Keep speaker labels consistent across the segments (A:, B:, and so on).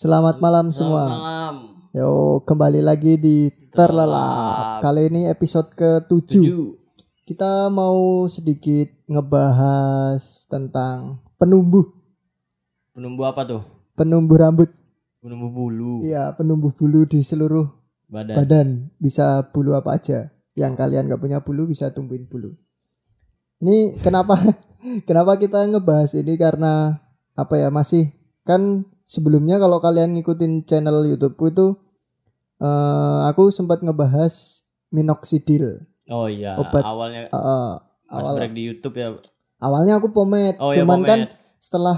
A: Selamat malam semua.
B: Selamat malam.
A: Yo, kembali lagi di Terlelap. Kali ini episode ke-7.
B: Tujuh.
A: Kita mau sedikit ngebahas tentang penumbuh,
B: Penumbuh apa tuh?
A: penumbuh rambut.
B: Penumbuh bulu.
A: Iya, penumbuh bulu di seluruh
B: Badan.
A: badan. Bisa bulu apa aja. Yang kalian nggak punya bulu bisa tumbuhin bulu. Ini kenapa kenapa kita ngebahas ini karena apa ya masih kan sebelumnya kalau kalian ngikutin channel YouTubeku itu eh, aku sempat ngebahas minoxidil.
B: Oh iya.
A: Obat.
B: Awalnya Mas
A: awal,
B: break di YouTube ya.
A: awalnya aku pomade,
B: Oh ya
A: cuman kan
B: pomade.
A: setelah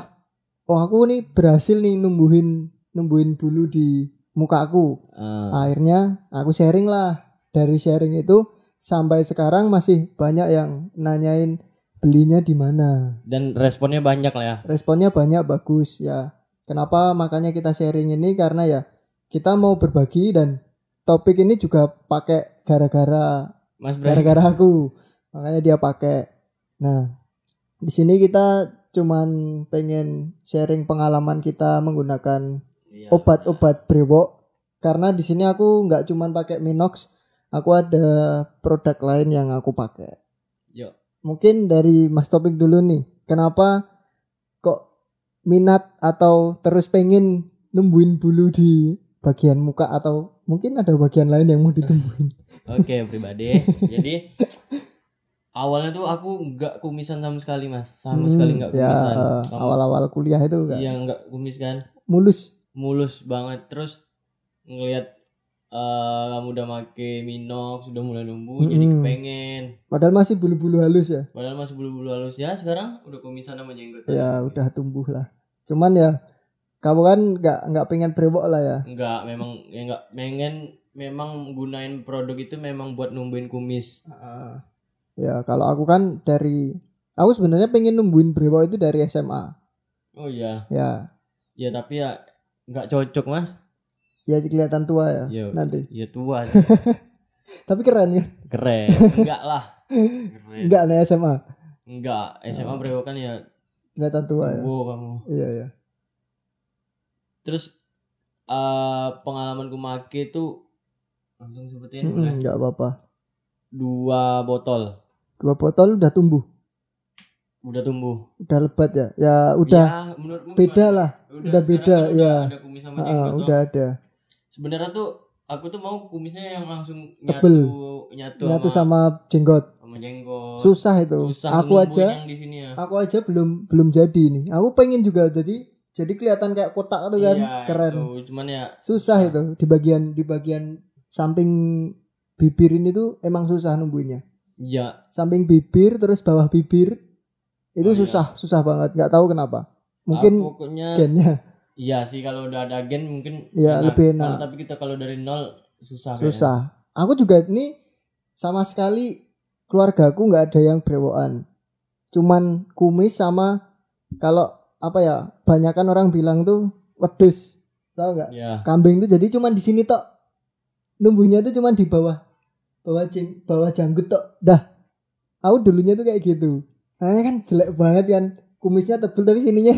A: oh aku nih berhasil nih numbuhin numbuhin bulu di mukaku.
B: Ah.
A: akhirnya aku sharing lah dari sharing itu sampai sekarang masih banyak yang nanyain belinya di mana
B: Dan responnya banyak lah ya.
A: responnya banyak bagus ya kenapa makanya kita sharing ini? Karena ya kita mau berbagi dan topik ini juga pakai gara-gara
B: Mas
A: gara-gara aku. Makanya dia pakai. Nah di sini kita cuman pengen sharing pengalaman kita menggunakan
B: Iya.
A: obat-obat brewok. Karena di sini aku nggak cuman pakai Minox aku ada produk lain yang aku pakai.
B: Yuk.
A: mungkin dari Mas Topik dulu nih kenapa minat atau terus pengen numbuhin bulu di bagian muka atau mungkin ada bagian lain yang mau ditumbuhin
B: Oke pribadi. Jadi awalnya tuh aku nggak kumisan sama sekali mas. Sama
A: Hmm,
B: sekali nggak
A: ya
B: kumisan. Kamu-
A: awal-awal kuliah itu kan
B: Iya nggak kumis kan.
A: mulus
B: Mulus banget. Terus ngelihat eh, kamu udah make minox sudah mulai numbuh jadi
A: Mm-mm.
B: kepengen.
A: Padahal masih bulu-bulu halus ya?
B: Padahal masih bulu-bulu halus. Ya sekarang udah kumisan sama jenggot.
A: Ya udah tumbuh lah. Cuman ya kamu kan nggak nggak pengen brewok lah ya?
B: Enggak, memang ya enggak pengen memang gunain produk itu memang buat numbuhin kumis.
A: Ah. ya kalau aku kan dari aku sebenarnya pengen numbuhin brewok itu dari SMA
B: Oh iya,
A: ya.
B: Ya tapi ya enggak cocok mas.
A: Ya kelihatan tua ya
B: Ya,
A: nanti.
B: ya tua,
A: tapi keren kan
B: keren. Enggak lah, keren.
A: enggak nih SMA
B: Enggak, SMA brewok kan ya.
A: kelihatan tua ya.
B: Wow kamu.
A: iya ya
B: Terus eh pengalamanku make itu langsung sebutin udah
A: Mm-mm, nggak apa-apa.
B: Dua botol.
A: Dua botol udah tumbuh.
B: Udah tumbuh.
A: udah lebat ya? Ya udah
B: Ya, menurutmu
A: beda lah. Udah
B: sekarang
A: beda,
B: kan
A: ya.
B: Ada kumis sama toh.
A: udah ada
B: sebenarnya tuh aku tuh mau kumisnya yang langsung
A: Tebel.
B: nyatu nyatu,
A: nyatu
B: sama,
A: sama jenggot.
B: sama jenggot.
A: Susah itu.
B: Susah
A: aku aja
B: yang di sini ya.
A: aku aja belum belum jadi nih. Aku pengen juga jadi jadi kelihatan kayak kotak tuh kan.
B: Iya,
A: keren.
B: itu. cuman ya
A: susah itu. Di bagian di bagian samping bibir ini tuh emang susah numbuhinnya
B: ya
A: samping bibir terus bawah bibir itu
B: Oh, iya.
A: susah susah banget. Nggak tahu kenapa. Mungkin
B: ah, pokoknya
A: gennya
B: iya sih kalau udah ada gen mungkin
A: Iya, lebih enak.
B: Tapi kita kalau dari nol susah kayaknya.
A: susah. Aku juga ini sama sekali keluargaku nggak ada yang brewokan. Cuman kumis sama kalau apa ya banyakan orang bilang tuh wedus tahu nggak?
B: Ya
A: kambing tuh jadi cuman di sini tok. Numbuhnya tuh cuman di bawah bawah jeng, bawah janggut tok. Dah. Aku dulunya tuh kayak gitu. Makanya kan jelek banget kan kumisnya tebel tapi sininya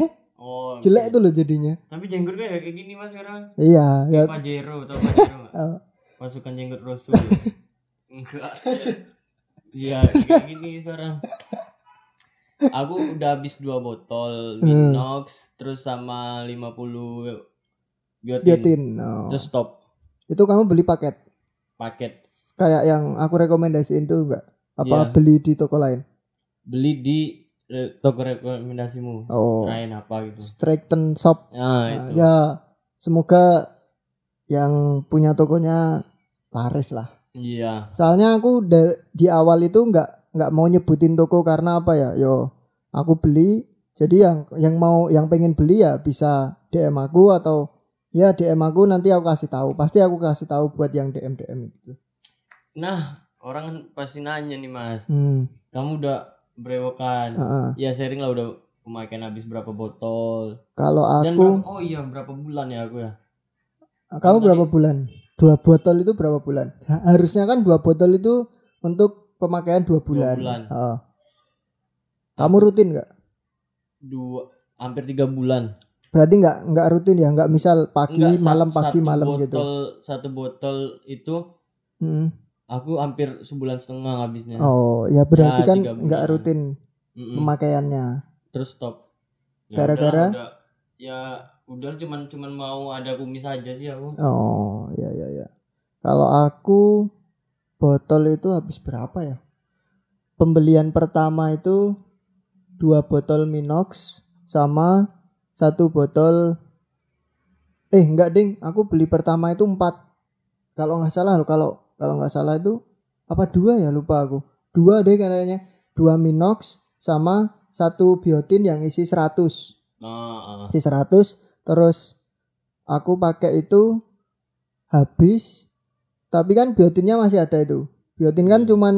A: jelek tuh loh jadinya.
B: Tapi jenggotnya ya kayak gini mas sekarang.
A: Iya ya.
B: Pajero tau pajero nggak?
A: eh,
B: pasukan jenggot rasul. Enggak. Iya kayak gini sekarang. Aku udah habis dua botol
A: Hmm.
B: minox terus sama 50 biotin,
A: biotin no.
B: terus stop.
A: Itu kamu beli paket?
B: Paket.
A: Kayak yang aku rekomendasiin tuh enggak apa
B: Iya.
A: beli di toko lain?
B: Beli di toko rekomendasimu
A: Oh.
B: Strain apa gitu?
A: Straighten Shop.
B: Nah
A: Nah,
B: itu.
A: ya semoga yang punya tokonya laris lah.
B: Iya.
A: Soalnya aku di awal itu nggak nggak mau nyebutin toko karena apa ya? Yo aku beli jadi yang yang mau yang pengen beli ya bisa DM aku atau ya DM aku nanti aku kasih tahu. Pasti aku kasih tahu buat yang DM DM itu.
B: Nah orang pasti nanya nih mas.
A: Hmm,
B: kamu udah brewokan
A: heeh.
B: ya sharing lah udah pemakaian habis berapa botol
A: kalau
B: dan
A: aku
B: berapa- oh iya berapa bulan ya aku ya
A: kamu berapa bulan dua botol itu berapa bulan Ha- harusnya kan dua botol itu untuk pemakaian dua bulan,
B: bulan.
A: Heeh. kamu rutin nggak
B: dua hampir tiga bulan
A: Berarti nggak nggak rutin ya, nggak misal pagi
B: Enggak,
A: malam pagi
B: satu
A: malam
B: botol,
A: gitu.
B: Satu botol itu
A: Mm.
B: Aku hampir sebulan setengah habisnya.
A: Oh, ya berarti
B: Ya,
A: kan nggak rutin
B: Mm-mm.
A: pemakaiannya.
B: Terus stop. Ya
A: Gara-gara?
B: udah, ya udah cuman cuman mau ada kumis aja sih aku.
A: Oh, ya ya ya. Kalau aku botol itu habis berapa ya? Pembelian pertama itu dua botol Minox sama satu botol eh enggak ding aku beli pertama itu empat kalau nggak salah loh kalau kalau nggak salah itu apa dua ya? Lupa aku. Dua deh kayaknya. Dua Minox sama satu biotin yang isi 100
B: Nah, ah.
A: isi 100 terus aku pakai itu habis. Tapi kan biotinnya masih ada itu. Biotin kan
B: Iya.
A: cuman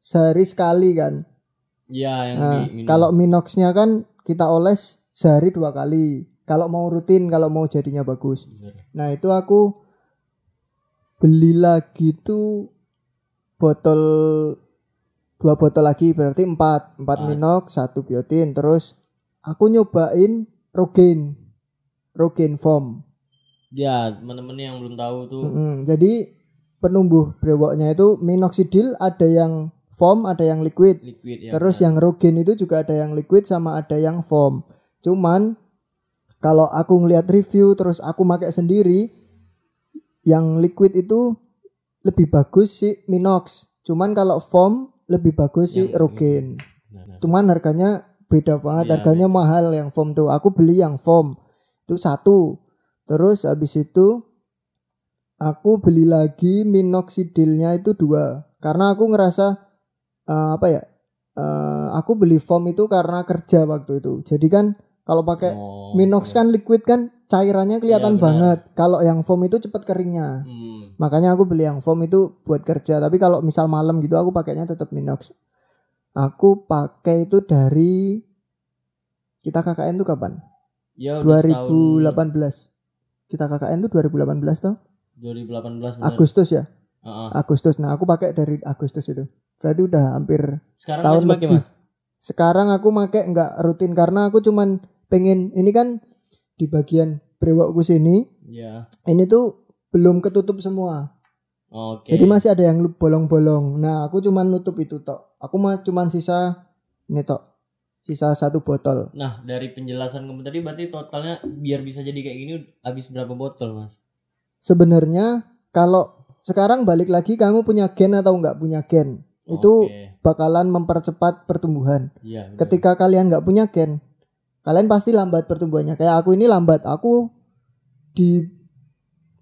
A: sehari sekali kan.
B: Iya yang
A: nah,
B: di
A: kalau minoxnya kan kita oles sehari dua kali. Kalau mau rutin kalau mau jadinya bagus.
B: Bener.
A: nah itu aku beli lagi tuh botol dua botol lagi berarti empat empat
B: Empat.
A: minox satu biotin terus aku nyobain rogaine rogaine foam
B: Ya, teman-teman yang belum tahu tuh
A: Mm-mm. jadi penumbuh brewoknya itu minoxidil ada yang foam ada yang liquid
B: liquid ya.
A: terus
B: benar.
A: yang rogaine itu juga ada yang liquid sama ada yang foam cuman kalau aku ngeliat review terus aku pakai sendiri yang liquid itu lebih bagus si minox. Cuman kalau foam lebih bagus si
B: Yang
A: rogaine
B: Benar.
A: cuman harganya beda banget
B: Iya,
A: harganya mahal yang foam tuh. Aku beli yang foam. Itu satu. Terus habis itu aku beli lagi minoxidilnya itu dua. Karena aku ngerasa eh, apa ya eh, aku beli foam itu karena kerja waktu itu. Jadi kan kalau pakai
B: Oh,
A: minox
B: oke.
A: kan liquid kan cairannya kelihatan
B: Iya, benar.
A: banget kalau yang foam itu cepet keringnya
B: Hmm.
A: Makanya aku beli yang foam itu buat kerja. Tapi kalau misal malam gitu aku pakainya tetap Minox. Aku pakai itu dari kita KKN tuh kapan?
B: Ya udah setahun
A: 2018. Kita KKN tuh 2018 toh?
B: 2018 benar.
A: Agustus ya?
B: Heeh.
A: Agustus. Nah, aku pakai dari Agustus itu. Berarti udah hampir
B: Sekarang
A: setahun lebih.
B: Mas?
A: Sekarang aku pakai nggak rutin karena aku cuman pengen ini kan di bagian brewokku sini
B: Iya.
A: ini tuh belum ketutup semua.
B: Oke.
A: Jadi masih ada yang bolong-bolong. Nah, aku cuman nutup itu tok. Aku mah cuman sisa ini tok. Sisa satu botol.
B: Nah, dari penjelasan kamu tadi berarti totalnya biar bisa jadi kayak gini habis berapa botol, Mas?
A: Sebenarnya kalau sekarang balik lagi kamu punya gen atau nggak punya gen, itu bakalan mempercepat pertumbuhan.
B: Iya.
A: Ketika kalian nggak punya gen, kalian pasti lambat pertumbuhannya. Kayak aku ini lambat. Aku di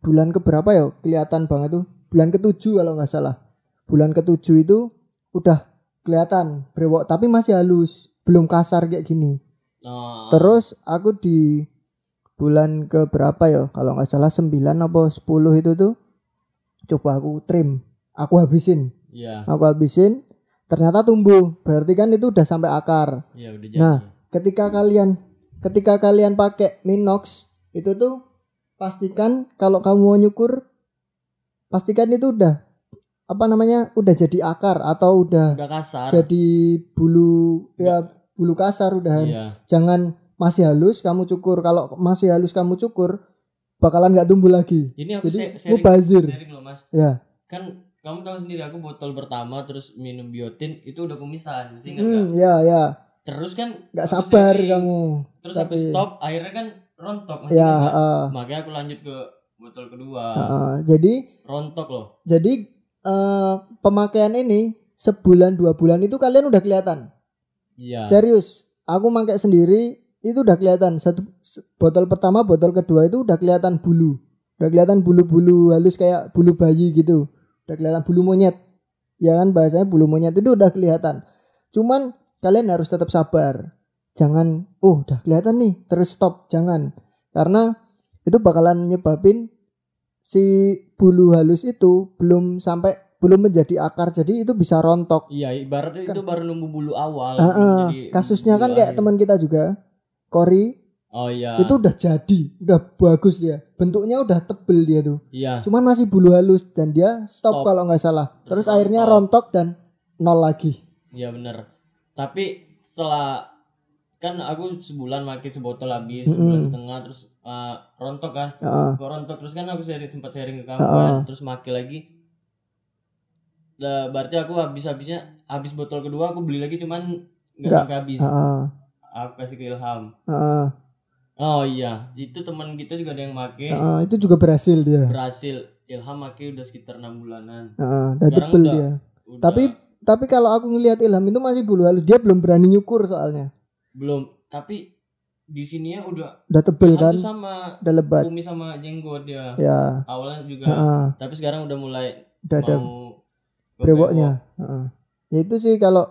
A: bulan keberapa ya kelihatan banget tuh. Bulan ketujuh kalau nggak salah. Bulan ketujuh itu udah kelihatan brewok tapi masih halus, belum kasar kayak gini.
B: Oh,
A: Terus aku di bulan ke berapa ya? Kalau nggak salah 9 apa 10 itu tuh coba aku trim, aku habisin,
B: Iya.
A: aku habisin. Ternyata tumbuh, berarti kan itu udah sampai akar.
B: Iya, udah jadi.
A: Nah, ketika kalian ketika kalian pakai Minox itu tuh pastikan kalau kamu mau nyukur pastikan itu udah apa namanya udah jadi akar atau udah
B: udah kasar.
A: jadi bulu ya bulu kasar udahan
B: Iya.
A: jangan masih halus kamu cukur. Kalau masih halus kamu cukur bakalan nggak tumbuh lagi.
B: Ini aku
A: jadi
B: sharing,
A: mubazir
B: sharing loh, Mas.
A: ya.
B: Kan kamu tahu sendiri aku botol pertama terus minum biotin itu udah kumisan, sih
A: hmm, ya ya
B: Terus kan
A: nggak
B: aku
A: sabar kamu
B: Terus aku
A: tapi-
B: stop, akhirnya kan rontok.
A: Ya
B: Kan?
A: eh,
B: Makanya aku lanjut ke botol kedua.
A: eh. jadi
B: Rontok loh.
A: jadi eh, pemakaian ini sebulan dua bulan itu kalian udah kelihatan
B: Iya.
A: serius aku pakai sendiri itu udah kelihatan satu botol pertama botol kedua itu udah kelihatan bulu udah kelihatan bulu-bulu halus kayak bulu bayi gitu udah kelihatan bulu monyet ya kan bahasanya bulu monyet itu udah kelihatan cuman kalian harus tetap sabar jangan oh udah kelihatan nih terus stop jangan karena itu bakalan nyebabin si bulu halus itu belum sampai belum menjadi akar jadi itu bisa rontok
B: Iya, ibaratnya itu baru nunggu bulu awal. Belum
A: ah.
B: jadi
A: kasusnya kan kayak teman kita juga Kori
B: Oh iya.
A: itu udah jadi udah bagus dia bentuknya udah tebel dia tuh
B: Iya.
A: cuman masih bulu halus dan dia stop,
B: Stop.
A: kalau nggak salah
B: Terus
A: terus, akhirnya
B: rontok.
A: rontok dan nol lagi
B: Iya bener. Tapi setelah kan aku sebulan makin sebotol habis
A: Mm-mm.
B: sebulan setengah terus eh, rontok kan
A: Heeh.
B: Gua rontok terus kan aku sharing sempat sharing ke kamu
A: Heeh.
B: kan terus makin lagi Lah, berarti aku habis habisnya habis botol kedua aku beli lagi cuman nggak sampai habis
A: Heeh.
B: aku kasih ke Ilham
A: Heeh.
B: oh iya itu teman kita juga ada yang make
A: Heeh, itu juga berhasil dia.
B: berhasil Ilham make udah sekitar enam bulanan
A: udah
B: Sekarang
A: tebel
B: udah-
A: dia.
B: Udah-
A: Tapi tapi kalau aku ngelihat Ilham itu masih bulu halus, dia belum berani nyukur soalnya.
B: belum tapi di sini ya udah
A: Udah tebel kan,
B: sama
A: udah lebat.
B: kumis sama jenggot dia
A: Ya,
B: awalnya juga
A: heeh,
B: tapi sekarang udah mulai
A: udah ada brewoknya. Heeh. Ya itu sih kalau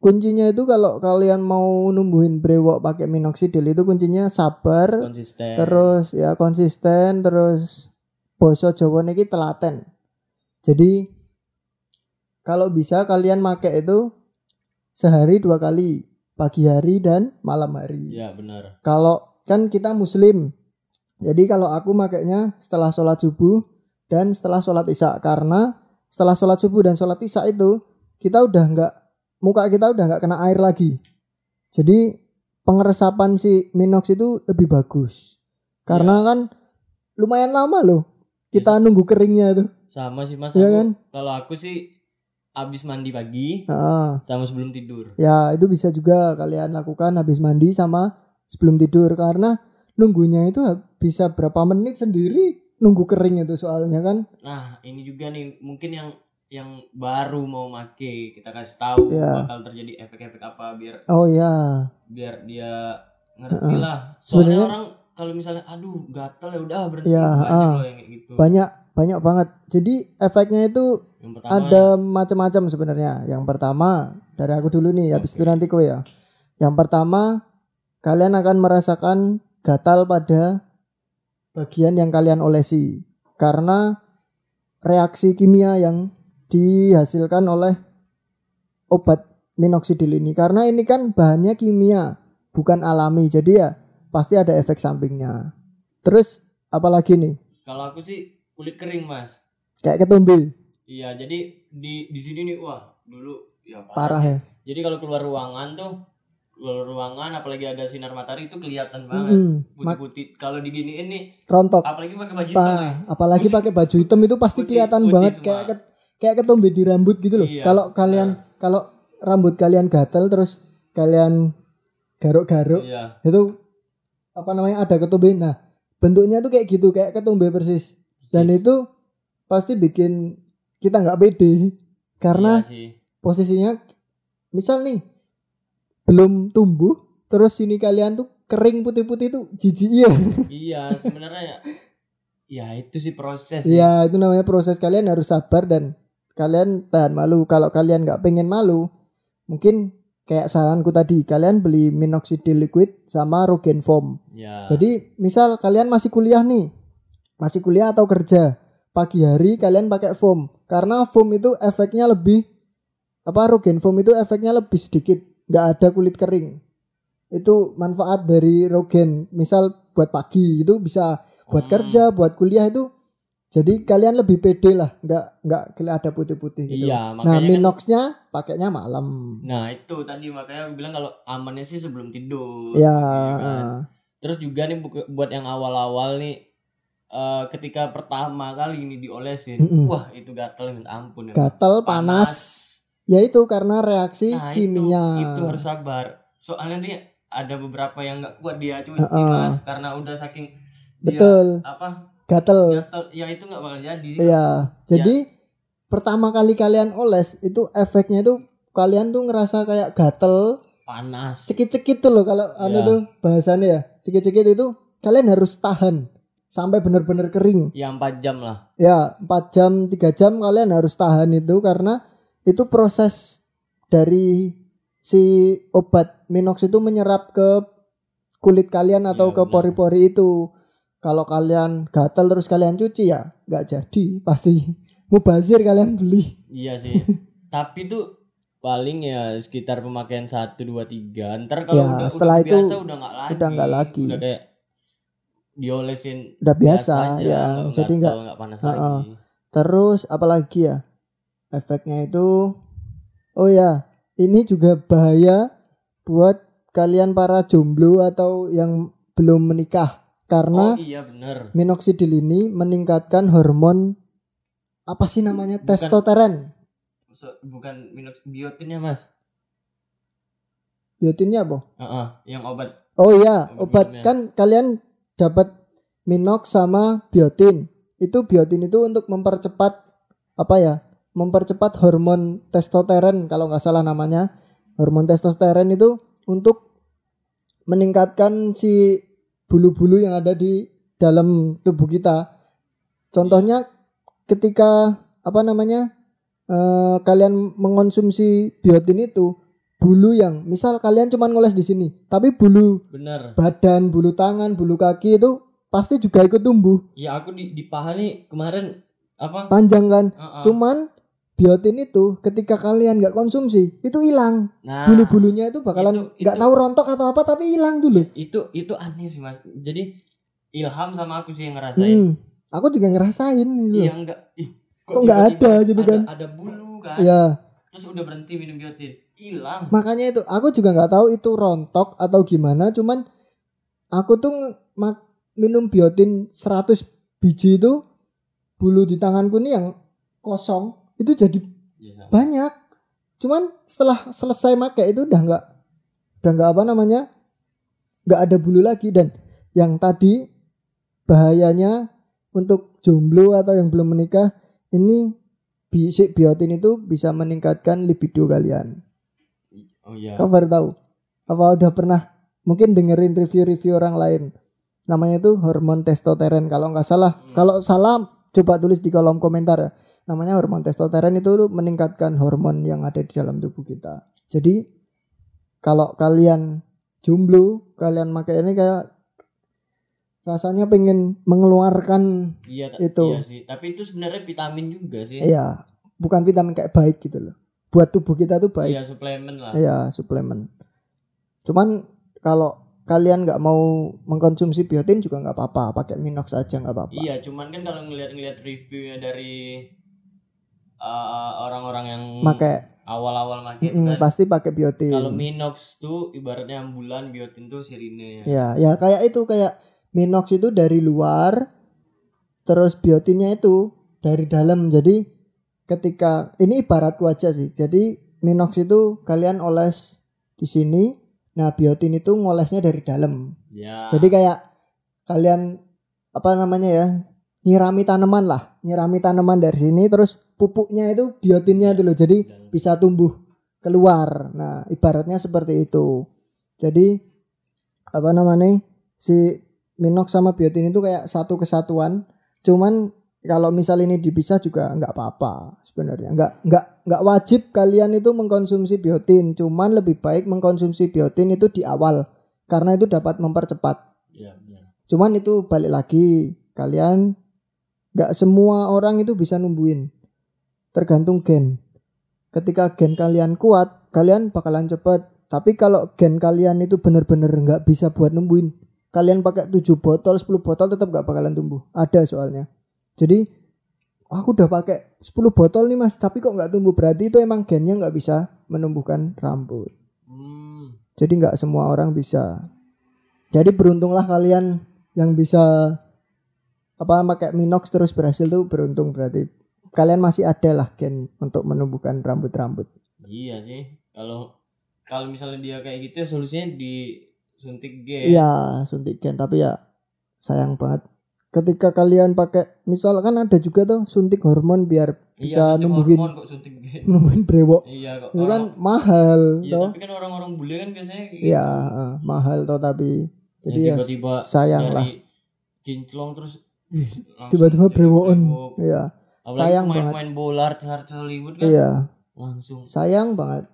A: kuncinya itu kalau kalian mau numbuhin brewok pakai minoxidil itu kuncinya sabar,
B: konsisten
A: terus ya konsisten, terus boso Jawa niki telaten. Jadi kalau bisa kalian pakai itu sehari dua kali, pagi hari dan malam hari.
B: ya benar
A: Kalau kan kita muslim. Jadi kalau aku makainya setelah sholat subuh dan setelah sholat isya karena setelah sholat subuh dan sholat isya itu kita udah nggak muka kita udah nggak kena air lagi. Jadi pengeresapan si minox itu lebih bagus. Karena kan lumayan lama loh kita nunggu keringnya itu.
B: sama sih mas
A: Iya kan?
B: kalau aku sih abis mandi pagi
A: Nah,
B: sama sebelum tidur.
A: Ya itu bisa juga kalian lakukan habis mandi sama sebelum tidur. Karena nunggunya itu bisa berapa menit sendiri nunggu kering itu soalnya kan.
B: nah ini juga nih mungkin yang yang baru mau make kita kasih tahu
A: Iya.
B: bakal terjadi efek-efek apa biar
A: Oh ya,
B: biar dia ngerti
A: Heeh.
B: lah. Soalnya
A: Sebenarnya-
B: orang kalau misalnya aduh gatel ya udah berhenti.
A: Iya,
B: banyak loh yang kayak gitu.
A: Banyak banyak banget. Jadi efeknya itu ada macam-macam sebenarnya. Yang pertama dari aku dulu nih, habis itu nanti kowe ya. Yang pertama kalian akan merasakan gatal pada bagian yang kalian olesi karena reaksi kimia yang dihasilkan oleh obat minoxidil ini. Karena ini kan bahannya kimia, bukan alami. Jadi ya pasti ada efek sampingnya. Terus apalagi nih?
B: kalau aku sih kulit kering mas
A: Kayak ketumbi,
B: iya jadi di di sini nih wah dulu ya
A: parah ya.
B: jadi kalau keluar ruangan tuh keluar ruangan apalagi ada sinar matahari itu kelihatan banget.
A: Mak-
B: putih-putih kalau diginiin nih
A: rontok.
B: apalagi pakai baju hitam
A: Pa,
B: nih.
A: apalagi pakai baju hitam itu pasti
B: Putih-
A: kelihatan
B: putih
A: banget
B: semua.
A: kayak ket- kayak ketombe di rambut gitu loh.
B: Iya,
A: kalau kalian kalau rambut kalian gatel terus kalian garuk-garuk
B: iya
A: itu apa namanya ada ketombe. Nah, bentuknya tuh kayak gitu, kayak ketombe persis. Dan itu pasti bikin kita nggak pede karena
B: Iya sih.
A: posisinya misal nih belum tumbuh terus sini kalian tuh kering putih-putih tuh jijik ya.
B: iya sebenarnya ya ya itu sih proses.
A: Iya itu namanya proses kalian harus sabar dan kalian tahan malu. Kalau kalian nggak pengen malu, mungkin kayak saranku tadi kalian beli minoxidil liquid sama Rogaine foam.
B: ya
A: Jadi misal kalian masih kuliah nih, masih kuliah atau kerja pagi hari kalian pakai foam karena foam itu efeknya lebih apa Rogaine foam itu efeknya lebih sedikit, nggak ada kulit kering. Itu manfaat dari Rogaine. Misal buat pagi itu bisa buat
B: Hmm.
A: kerja, buat kuliah itu jadi kalian lebih pede lah, nggak nggak ada putih-putih gitu.
B: iya
A: nah,
B: kan-
A: minoxnya pakainya malam.
B: nah itu tadi makanya aku bilang kalau amannya sih sebelum tidur
A: Ya,
B: Iya kan?
A: eh,
B: terus juga nih bu- buat yang awal-awal nih eh, ketika pertama kali ini diolesin
A: Mm-mm.
B: wah itu gatel minta ampun ya
A: gatal panas. Ya itu karena reaksi
B: Nah, itu,
A: kimia.
B: itu harus sabar soalnya nih ada beberapa yang nggak kuat dia cuci
A: Heeh.
B: mas karena udah saking dia
A: Betul,
B: apa
A: gatel.
B: gatel ya itu nggak bakal jadi
A: Iya. Jadi pertama kali kalian oles itu efeknya itu kalian tuh ngerasa kayak gatel,
B: panas
A: cekit-cekit tuh loh kalau anu
B: Iya.
A: tuh bahasannya ya. Cekit-cekit itu kalian harus tahan sampai benar-benar kering.
B: ya 4 jam lah
A: Ya, 4 jam, 3 jam kalian harus tahan itu karena itu proses dari si obat minox itu menyerap ke kulit kalian atau
B: Iya,
A: ke pori-pori itu. Kalau kalian gatal terus kalian cuci ya nggak jadi pasti mubazir kalian beli.
B: iya sih tapi tuh paling ya sekitar pemakaian 1 2 3 ntar kalau
A: Ya,
B: udah,
A: setelah
B: udah
A: itu
B: biasa udah nggak lagi
A: udah nggak lagi.
B: udah kayak diolesin
A: Udah biasa,
B: aja,
A: ya.
B: nggak
A: Jadi nggak
B: gatel, nggak panas
A: Heeh.
B: lagi.
A: Terus apalagi ya? Efeknya itu oh ya ini juga bahaya buat kalian para jomblo atau yang belum menikah. Karena
B: oh iya bener.
A: minoxidil ini meningkatkan hormon apa sih namanya?
B: Bukan.
A: testosteron.
B: Bukan minox biotinnya mas.
A: Biotinnya apa?
B: Heeh, yang obat.
A: Oh iya
B: Obat
A: obat. kan kalian dapat minox sama biotin. Itu biotin itu untuk mempercepat apa ya mempercepat hormon testosteron kalau nggak salah namanya. Hormon testosteron itu untuk meningkatkan si bulu-bulu yang ada di dalam tubuh kita. Contohnya ketika apa namanya eh, kalian mengonsumsi biotin itu bulu yang misal kalian cuma ngoles di sini tapi bulu
B: bener.
A: badan bulu tangan bulu kaki itu pasti juga ikut tumbuh.
B: Ya aku di, di paha nih kemarin apa?
A: Panjang kan?
B: Heeh.
A: cuman biotin itu ketika kalian nggak konsumsi itu hilang.
B: Nah.
A: Bulu-bulunya itu bakalan nggak tahu rontok atau apa tapi hilang dulu
B: itu itu aneh sih mas. Jadi ilham sama aku sih yang ngerasain.
A: Hmm. aku juga ngerasain itu
B: iya enggak. Ih,
A: Kok nggak ada gitu kan?
B: ada bulu kan?
A: Ya
B: terus udah berhenti minum biotin hilang.
A: Makanya itu aku juga nggak tahu itu rontok atau gimana cuman aku tuh minum biotin 100 biji itu bulu di tanganku nih yang kosong itu jadi
B: sama.
A: banyak. Cuman setelah selesai pakai itu udah nggak udah nggak apa namanya nggak ada bulu lagi. Dan yang tadi bahayanya untuk jomblo atau yang belum menikah ini bisik biotin itu bisa meningkatkan libido kalian
B: oh iya
A: Kau baru tahu? Apa udah pernah mungkin dengerin review-review orang lain? Namanya itu hormon testosteron kalau nggak salah.
B: Hmm.
A: Kalau salah coba tulis di kolom komentar ya. Namanya hormon testosteron itu meningkatkan hormon yang ada di dalam tubuh kita. Jadi kalau kalian jomblo, kalian pakai ini kayak rasanya pengen mengeluarkan
B: iya
A: itu.
B: iya sih tapi itu sebenarnya vitamin juga sih
A: ya bukan vitamin kayak baik gitu loh. Buat tubuh kita tuh baik.
B: iya suplemen lah
A: Iya, suplemen. Cuman kalau kalian nggak mau mengkonsumsi biotin juga nggak apa-apa, pakai minox aja nggak apa-apa.
B: Iya, cuman kan kalau ngeliat-ngeliat reviewnya dari uh, orang-orang yang
A: Pakai
B: awal-awal make
A: mm,
B: kan,
A: pasti pakai biotin.
B: kalau Minox tuh ibaratnya ambulan, biotin tuh sirine.
A: Ya, ya kayak itu kayak minox itu dari luar, terus biotinnya itu dari dalam. Jadi ketika ini ibaratku aja sih. Jadi minox itu kalian oles di sini, nah biotin itu ngolesnya dari dalam.
B: Ya.
A: Jadi kayak kalian apa namanya ya nyirami tanaman lah, nyirami tanaman dari sini terus pupuknya itu biotinnya dulu jadi
B: Dan-
A: bisa tumbuh keluar. Nah ibaratnya seperti itu. Jadi apa namanya si minox sama biotin itu kayak satu kesatuan. Cuman kalau misal ini dipisah juga nggak apa-apa sebenarnya. Nggak nggak nggak wajib kalian itu mengkonsumsi biotin. Cuman lebih baik mengkonsumsi biotin itu di awal karena itu dapat mempercepat.
B: Iya, benar.
A: Cuman itu balik lagi kalian nggak semua orang itu bisa numbuhin. Tergantung gen. Ketika gen kalian kuat, kalian bakalan cepet. Tapi kalau gen kalian itu bener-bener nggak bisa buat numbuhin, kalian pakai 7 botol, 10 botol tetap nggak bakalan tumbuh. Ada soalnya. Jadi aku udah pakai 10 botol nih mas, tapi kok nggak tumbuh. Berarti itu emang gennya nggak bisa menumbuhkan rambut.
B: Hmm.
A: Jadi nggak semua orang bisa. Jadi beruntunglah kalian yang bisa apa pakai minox terus berhasil tuh beruntung berarti kalian masih ada lah gen untuk menumbuhkan rambut-rambut.
B: Iya sih. Kalau kalau misalnya dia kayak gitu ya solusinya disuntik G.
A: Iya suntik gen tapi ya sayang banget ketika kalian pakai misalkan ada juga tuh suntik hormon biar bisa
B: suntik
A: numbuhin
B: hormon kok suntik G.
A: numbuhin brewok.
B: Iya kok.
A: Itu kan
B: orang-
A: mahal
B: Iya,
A: toh.
B: tapi kan orang-orang bule kan biasanya
A: Iya
B: gitu.
A: eh, mahal toh tapi jadi ya
B: tiba-tiba
A: sayang lah
B: kinclong terus
A: tiba-tiba brewokan.
B: brewok.
A: Iya sayang
B: main,
A: banget.
B: main bola artis-artis Hollywood kan
A: iya
B: langsung.
A: sayang banget.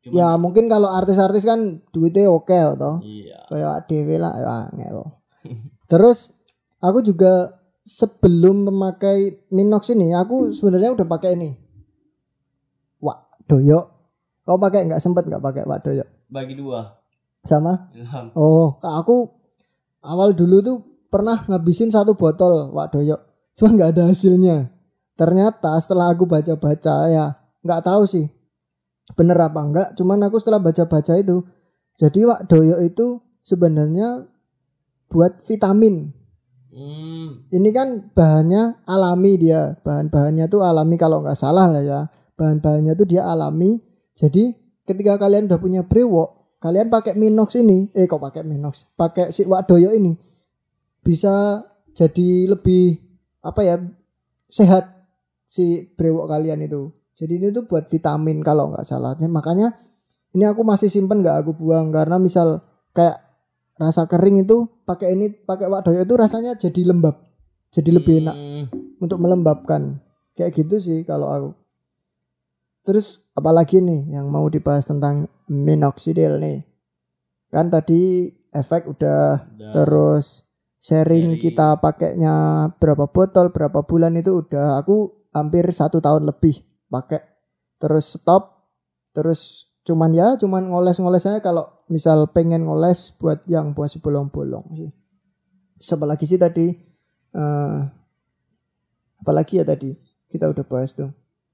B: Cuman-
A: Ya mungkin kalau artis-artis kan duitnya oke toh.
B: Iya.
A: Kayak dewe lah ya angel. Terus aku juga sebelum memakai Minox ini aku sebenarnya udah pakai ini. Wak doyo. Kau pakai nggak sempet nggak pakai Wak doyo?
B: Bagi dua.
A: Sama?
B: Ilham.
A: Oh, kak aku awal dulu tuh pernah ngabisin satu botol Wak doyo. Cuma nggak ada hasilnya. Ternyata setelah aku baca-baca ya nggak tahu sih bener apa enggak. Cuman aku setelah baca-baca itu Jadi wak doyo itu sebenarnya buat vitamin.
B: Hmm.
A: Ini kan bahannya alami dia. Bahan-bahannya tuh alami kalau nggak salah lah ya. Bahan-bahannya tuh dia alami. Jadi ketika kalian udah punya brewok, kalian pakai Minox ini, eh kok pakai Minox? Pakai si wak doyo ini bisa jadi lebih apa ya sehat si brewok kalian itu. Jadi ini tuh buat vitamin kalau nggak salah. Makanya ini aku masih simpen nggak aku buang karena misal kayak rasa kering itu pakai ini pakai wak doyo itu rasanya jadi lembab. Jadi lebih enak
B: Hmm.
A: untuk melembabkan. Kayak gitu sih kalau aku. Terus apalagi nih yang mau dibahas tentang minoxidil nih. Kan tadi efek udah
B: Udah.
A: terus sharing
B: Sharing.
A: kita pakainya berapa botol berapa bulan itu udah aku hampir satu tahun lebih pakai terus stop terus cuman ya cuman ngoles-ngoles aja kalau misal pengen ngoles buat yang buat bolong-bolong sih. Terus lagi sih tadi? Eh apalagi ya tadi? Kita udah bahas tuh.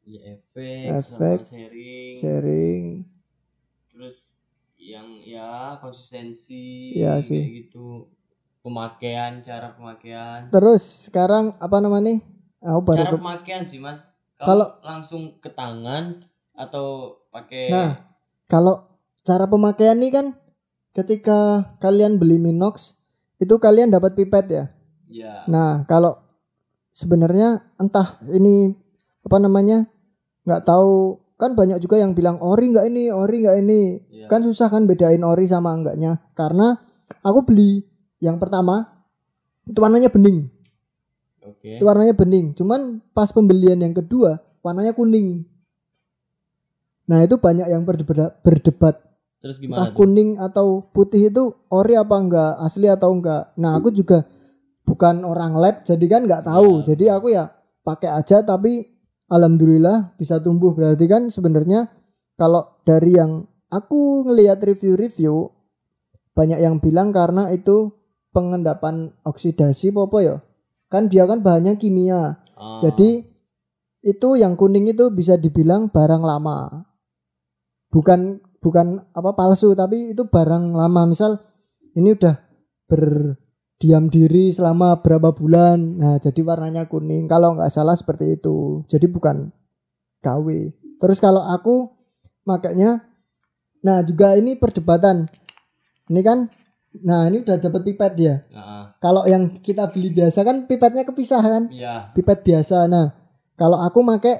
B: Ya, efek,
A: Efek,
B: sama sharing,
A: sharing.
B: Terus yang ya konsistensi, kayak
A: sih.
B: gitu, pemakaian, cara pemakaian,
A: terus sekarang apa namanya baru
B: cara pemakaian sih mas.
A: Kalau
B: langsung ke tangan atau pakai
A: Nah, kalau cara pemakaian nih kan ketika kalian beli Minox itu kalian dapat pipet ya.
B: ya
A: Nah, kalau sebenarnya entah ini apa namanya nggak tahu. Kan banyak juga yang bilang ori nggak ini ori nggak ini.
B: Ya.
A: kan susah kan bedain ori sama enggaknya. Karena aku beli yang pertama itu warnanya bening.
B: Oke.
A: itu warnanya bening. Cuman pas pembelian yang kedua warnanya kuning nah itu banyak yang berdebat, berdebat.
B: Terus
A: entah
B: gimana tuh?
A: kuning atau putih itu ori apa enggak asli atau enggak. Nah aku juga bukan orang lab jadi kan nggak tahu.
B: Ya.
A: jadi aku ya pakai aja tapi alhamdulillah bisa tumbuh. Berarti kan sebenarnya kalau dari yang aku ngelihat review-review banyak yang bilang karena itu pengendapan oksidasi apa ya. Kan dia kan bahannya kimia.
B: Ah,
A: jadi itu yang kuning itu bisa dibilang barang lama. Bukan bukan apa palsu tapi itu barang lama. Misal ini udah berdiam diri selama berapa bulan. Nah, jadi warnanya kuning. Kalau nggak salah seperti itu. Jadi bukan KW. Terus kalau aku makanya nah juga ini perdebatan. Ini kan nah ini udah dapat pipet ya.
B: ah,
A: Kalau yang kita beli biasa kan pipetnya kepisah kan
B: Iya.
A: pipet biasa. Nah, kalau aku make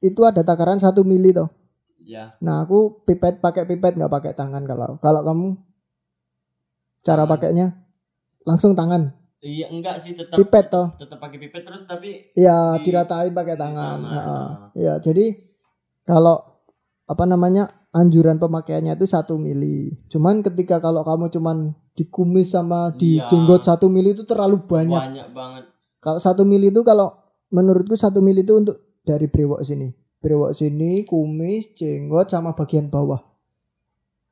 A: itu ada takaran satu mili toh.
B: Iya.
A: Nah, aku pipet pakai pipet nggak pakai tangan kalau kalau kamu cara pakainya langsung tangan.
B: Iya enggak sih tetap
A: Pipet toh.
B: tetap pakai pipet terus tapi
A: Ya
B: Di-
A: diratain pakai
B: di
A: tangan.
B: tangan,
A: Heeh.
B: ah.
A: Ya, jadi kalau apa namanya anjuran pemakaiannya itu satu mili. Cuman ketika kalau kamu cuman dikumis sama di
B: Iya.
A: jenggot satu mili itu terlalu banyak.
B: banyak banget.
A: Kalau satu mili itu kalau menurutku satu mili itu untuk dari brewok sini, brewok sini, kumis, jenggot sama bagian bawah.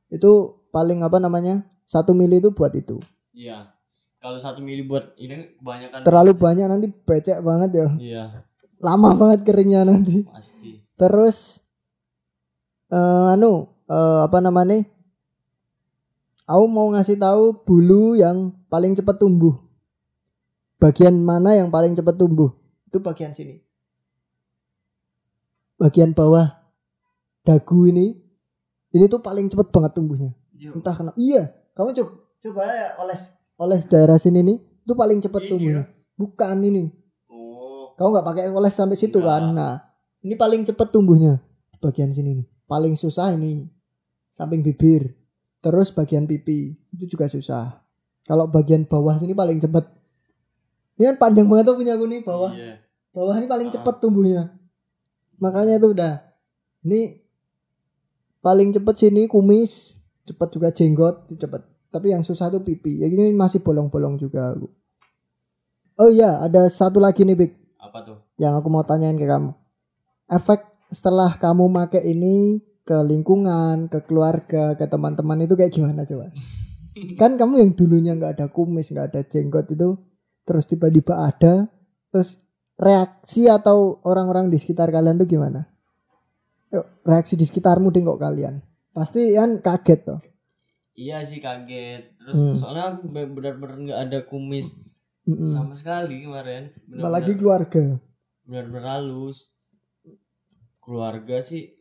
A: Itu paling apa namanya? Satu mili itu buat itu.
B: Iya. Kalau satu mili buat ini kebanyakan.
A: Terlalu banyak nanti becek banget ya.
B: Iya
A: Lama banget keringnya nanti.
B: pasti.
A: Terus eh anu eh, apa namanya? Aku mau ngasih tahu bulu yang paling cepat tumbuh. Bagian mana yang paling cepat tumbuh? Itu bagian sini. Bagian bawah dagu ini. Ini tuh paling cepat banget tumbuhnya.
B: Iya.
A: Entah kenapa. Iya, kamu coba coba ya oles oles daerah sini nih. Itu paling cepat
B: Ini
A: tumbuhnya. Bukan ini.
B: Oh.
A: Kamu nggak pakai oles sampai situ
B: Enggak.
A: kan? Nah, ini paling cepet tumbuhnya bagian sini nih. Paling susah ini samping bibir. Terus bagian pipi itu juga susah. Kalau bagian bawah sini paling cepet. Ini kan panjang banget tuh punya aku nih bawah.
B: Iya.
A: Bawah ini paling
B: Ah.
A: cepet tumbuhnya. Makanya itu udah. Ini paling cepet sini kumis, cepet juga jenggot, cepet. Tapi yang susah tuh pipi. Ya gini masih bolong-bolong juga aku. Oh iya, ada satu lagi nih, Bik
B: Apa tuh?
A: yang aku mau tanyain ke kamu. Efek setelah kamu make ini ke lingkungan, ke keluarga, ke teman-teman itu kayak gimana coba? Kan kamu yang dulunya nggak ada kumis, nggak ada jenggot itu, terus tiba-tiba ada, terus reaksi atau orang-orang di sekitar kalian tuh gimana? Yuk, reaksi di sekitarmu deh kok kalian. Pasti kan kaget toh.
B: iya sih kaget terus
A: Hmm.
B: soalnya aku be- benar-benar nggak ada kumis
A: Mm-mm.
B: sama sekali kemarin
A: apalagi
B: benar-benar
A: keluarga
B: benar-benar halus keluarga sih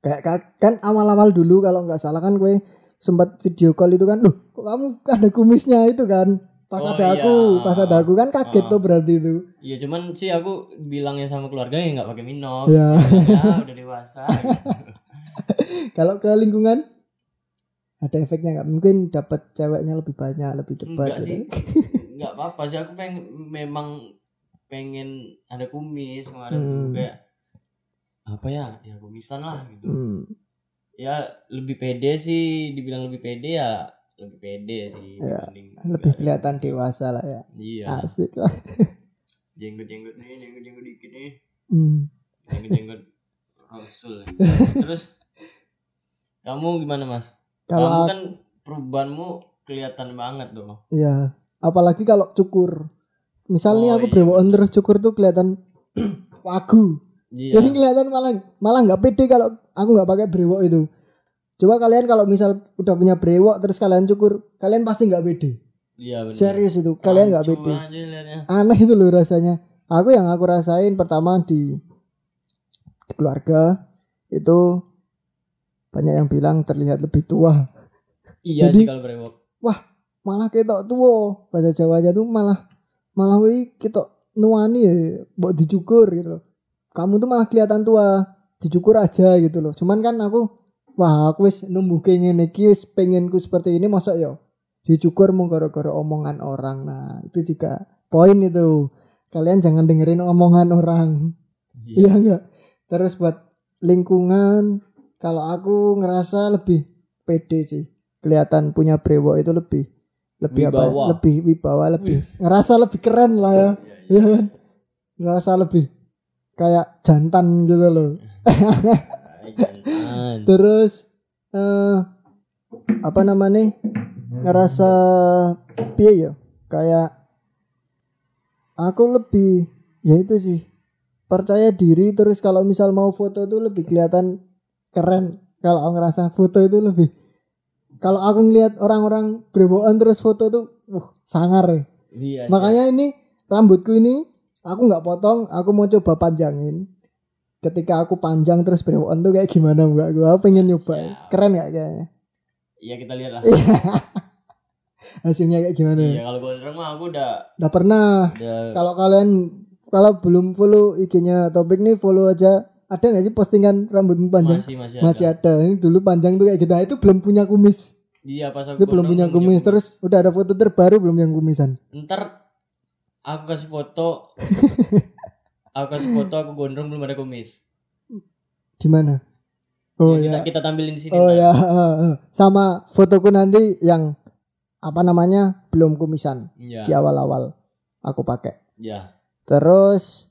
A: kayak ka- kan awal-awal dulu kalau nggak salah kan gue sempat video call itu kan loh kok kamu ada kumisnya itu kan pas
B: Oh,
A: ada
B: iya.
A: aku pas ada aku kan kaget
B: Ah.
A: tuh berarti itu
B: Iya cuman sih aku bilangnya sama keluarga ya nggak pakai minum.
A: Ya.
B: ya udah dewasa. gitu.
A: kalau ke lingkungan ada efeknya nggak mungkin dapat ceweknya lebih banyak lebih cepat
B: Enggak
A: gitu.
B: sih. Enggak apa-apa sih aku pengen memang pengen ada kumis kemarin
A: Hmm.
B: kayak apa ya ya kumisan lah gitu.
A: Hmm.
B: Ya lebih pede sih dibilang lebih pede ya lebih pede sih
A: Ya, lebih kelihatan dewasa lah ya
B: Iya.
A: asik lah
B: Jenggot-jenggot nih, jenggot-jenggot dikit nih.
A: Hmm.
B: Jenggot-jenggot Rasul. Terus kamu gimana Mas?
A: kalau
B: kamu kan perubahanmu kelihatan banget dong.
A: ya apalagi kalau cukur misal nih
B: Oh,
A: aku
B: iya.
A: brewokan terus cukur tuh kelihatan wagu
B: Iya.
A: Jadi kelihatan malah malah nggak pede kalau aku nggak pakai brewok itu. Coba kalian kalau misal udah punya brewok terus kalian cukur, kalian pasti nggak pede.
B: Iya benar.
A: Serius itu, kalian nggak pede. Aneh itu loh rasanya. Aku yang aku rasain pertama di, di keluarga itu banyak yang bilang terlihat lebih tua.
B: Iya
A: Jadi-
B: sih kalau brewok.
A: Malah ketok tua. Bahasa Jawanya tuh malah malah wih ketok nuani ya buat dicukur gitu loh. Kamu tuh malah kelihatan tua. Dicukur aja gitu loh. Cuman kan aku wah aku wis numbuh ngene iki wis pengenku seperti ini masa ya dicukur mau gara-gara omongan orang. Nah, itu juga poin itu. Kalian jangan dengerin omongan orang. Iya enggak? Terus buat lingkungan kalau aku ngerasa lebih pede sih. Kelihatan punya brewok itu lebih lebih apa? ya?
B: Wibawa.
A: Lebih wibawa, lebih ngerasa lebih keren lah ya. Iya kan? Ngerasa lebih kayak jantan gitu loh. Terus eh apa namanya? Ngerasa piye ya? Kayak aku lebih ya itu sih percaya diri terus kalau misal mau foto tuh lebih kelihatan keren kalau aku ngerasa foto itu lebih kalau aku ngelihat orang-orang brewokan terus foto tuh wah sangar
B: Iya.
A: makanya ini rambutku ini aku nggak potong aku mau coba panjangin ketika aku panjang terus brewokan tuh kayak gimana mbak? Gua pengen nyoba.
B: Siap.
A: keren nggak kayaknya?
B: Iya kita lihat lah.
A: hasilnya kayak gimana?
B: Iya kalau gondrong mah aku udah
A: udah pernah.
B: Udah.
A: Kalau kalian kalau belum follow IG-nya topik nih follow aja. Ada nggak sih postingan rambutmu panjang?
B: Masih masih,
A: masih ada. ini dulu panjang tuh kayak gitu. Nah, itu belum punya kumis.
B: Iya pas aku
A: itu belum punya kumis. Terus udah ada foto terbaru belum yang kumisan?
B: Ntar aku kasih foto aku kasih foto aku gondrong belum ada kumis.
A: di mana oh
B: Ya,
A: ya
B: kita, kita tampilin di sini.
A: oh ya sama fotoku nanti yang apa namanya belum kumisan
B: Iya.
A: di awal-awal aku pakai
B: Iya.
A: Terus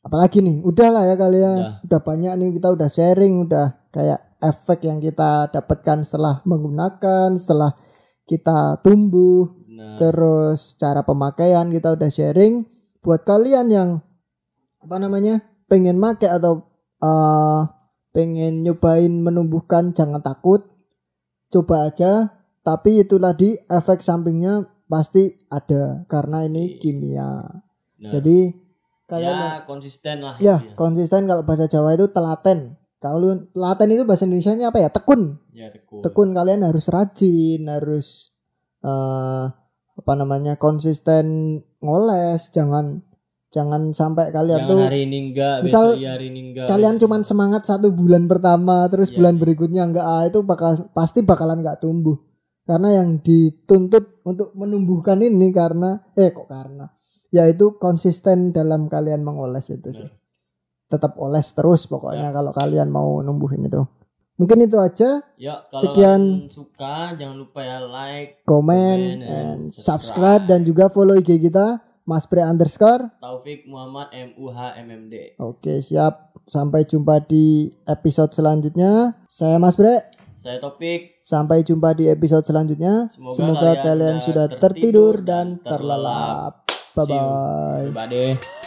A: apalagi nih? Udah lah ya kalian.
B: Udah.
A: Udah banyak nih kita udah sharing, udah kayak efek yang kita dapatkan setelah menggunakan, setelah kita tumbuh,
B: Nah,
A: terus cara pemakaian kita udah sharing. Buat kalian yang apa namanya pengen make atau eh, pengen nyobain menumbuhkan, jangan takut, coba aja. Tapi itu tadi efek sampingnya pasti ada karena ini kimia.
B: nah.
A: Jadi kalian
B: ya konsisten lah.
A: ya
B: intinya.
A: konsisten kalau bahasa Jawa itu telaten. Kalau telaten itu bahasa Indonesia apa ya? Tekun.
B: Ya tekun.
A: Tekun kalian harus rajin, harus eh apa namanya? konsisten ngoles, jangan jangan sampai kalian
B: Jangan
A: tuh
B: hari ini enggak,
A: Misal
B: besok iya hari ini enggak.
A: kalian cuman semangat satu bulan pertama terus
B: Iya,
A: bulan berikutnya enggak ah itu bakal pasti bakalan enggak tumbuh. Karena yang dituntut untuk menumbuhkan ini karena eh kok karena yaitu konsisten dalam kalian mengoles itu sih. Tetap oles terus pokoknya kalau kalian mau numbuhin itu. Mungkin itu aja.
B: Ya, kalau
A: Sekian.
B: suka jangan lupa ya like,
A: Comment
B: Comment
A: and subscribe
B: subscribe.
A: dan juga follow IG kita Mas Bre underscore.
B: Taufik Muhammad M U H M M D.
A: Oke siap. Sampai jumpa di episode selanjutnya. Saya Mas Bre.
B: Saya Topik.
A: Sampai jumpa di episode selanjutnya.
B: Semoga
A: Semoga,
B: kalian
A: kalian
B: sudah
A: tertidur
B: tertidur
A: dan terlelap. Bye bye.
B: Bye deh.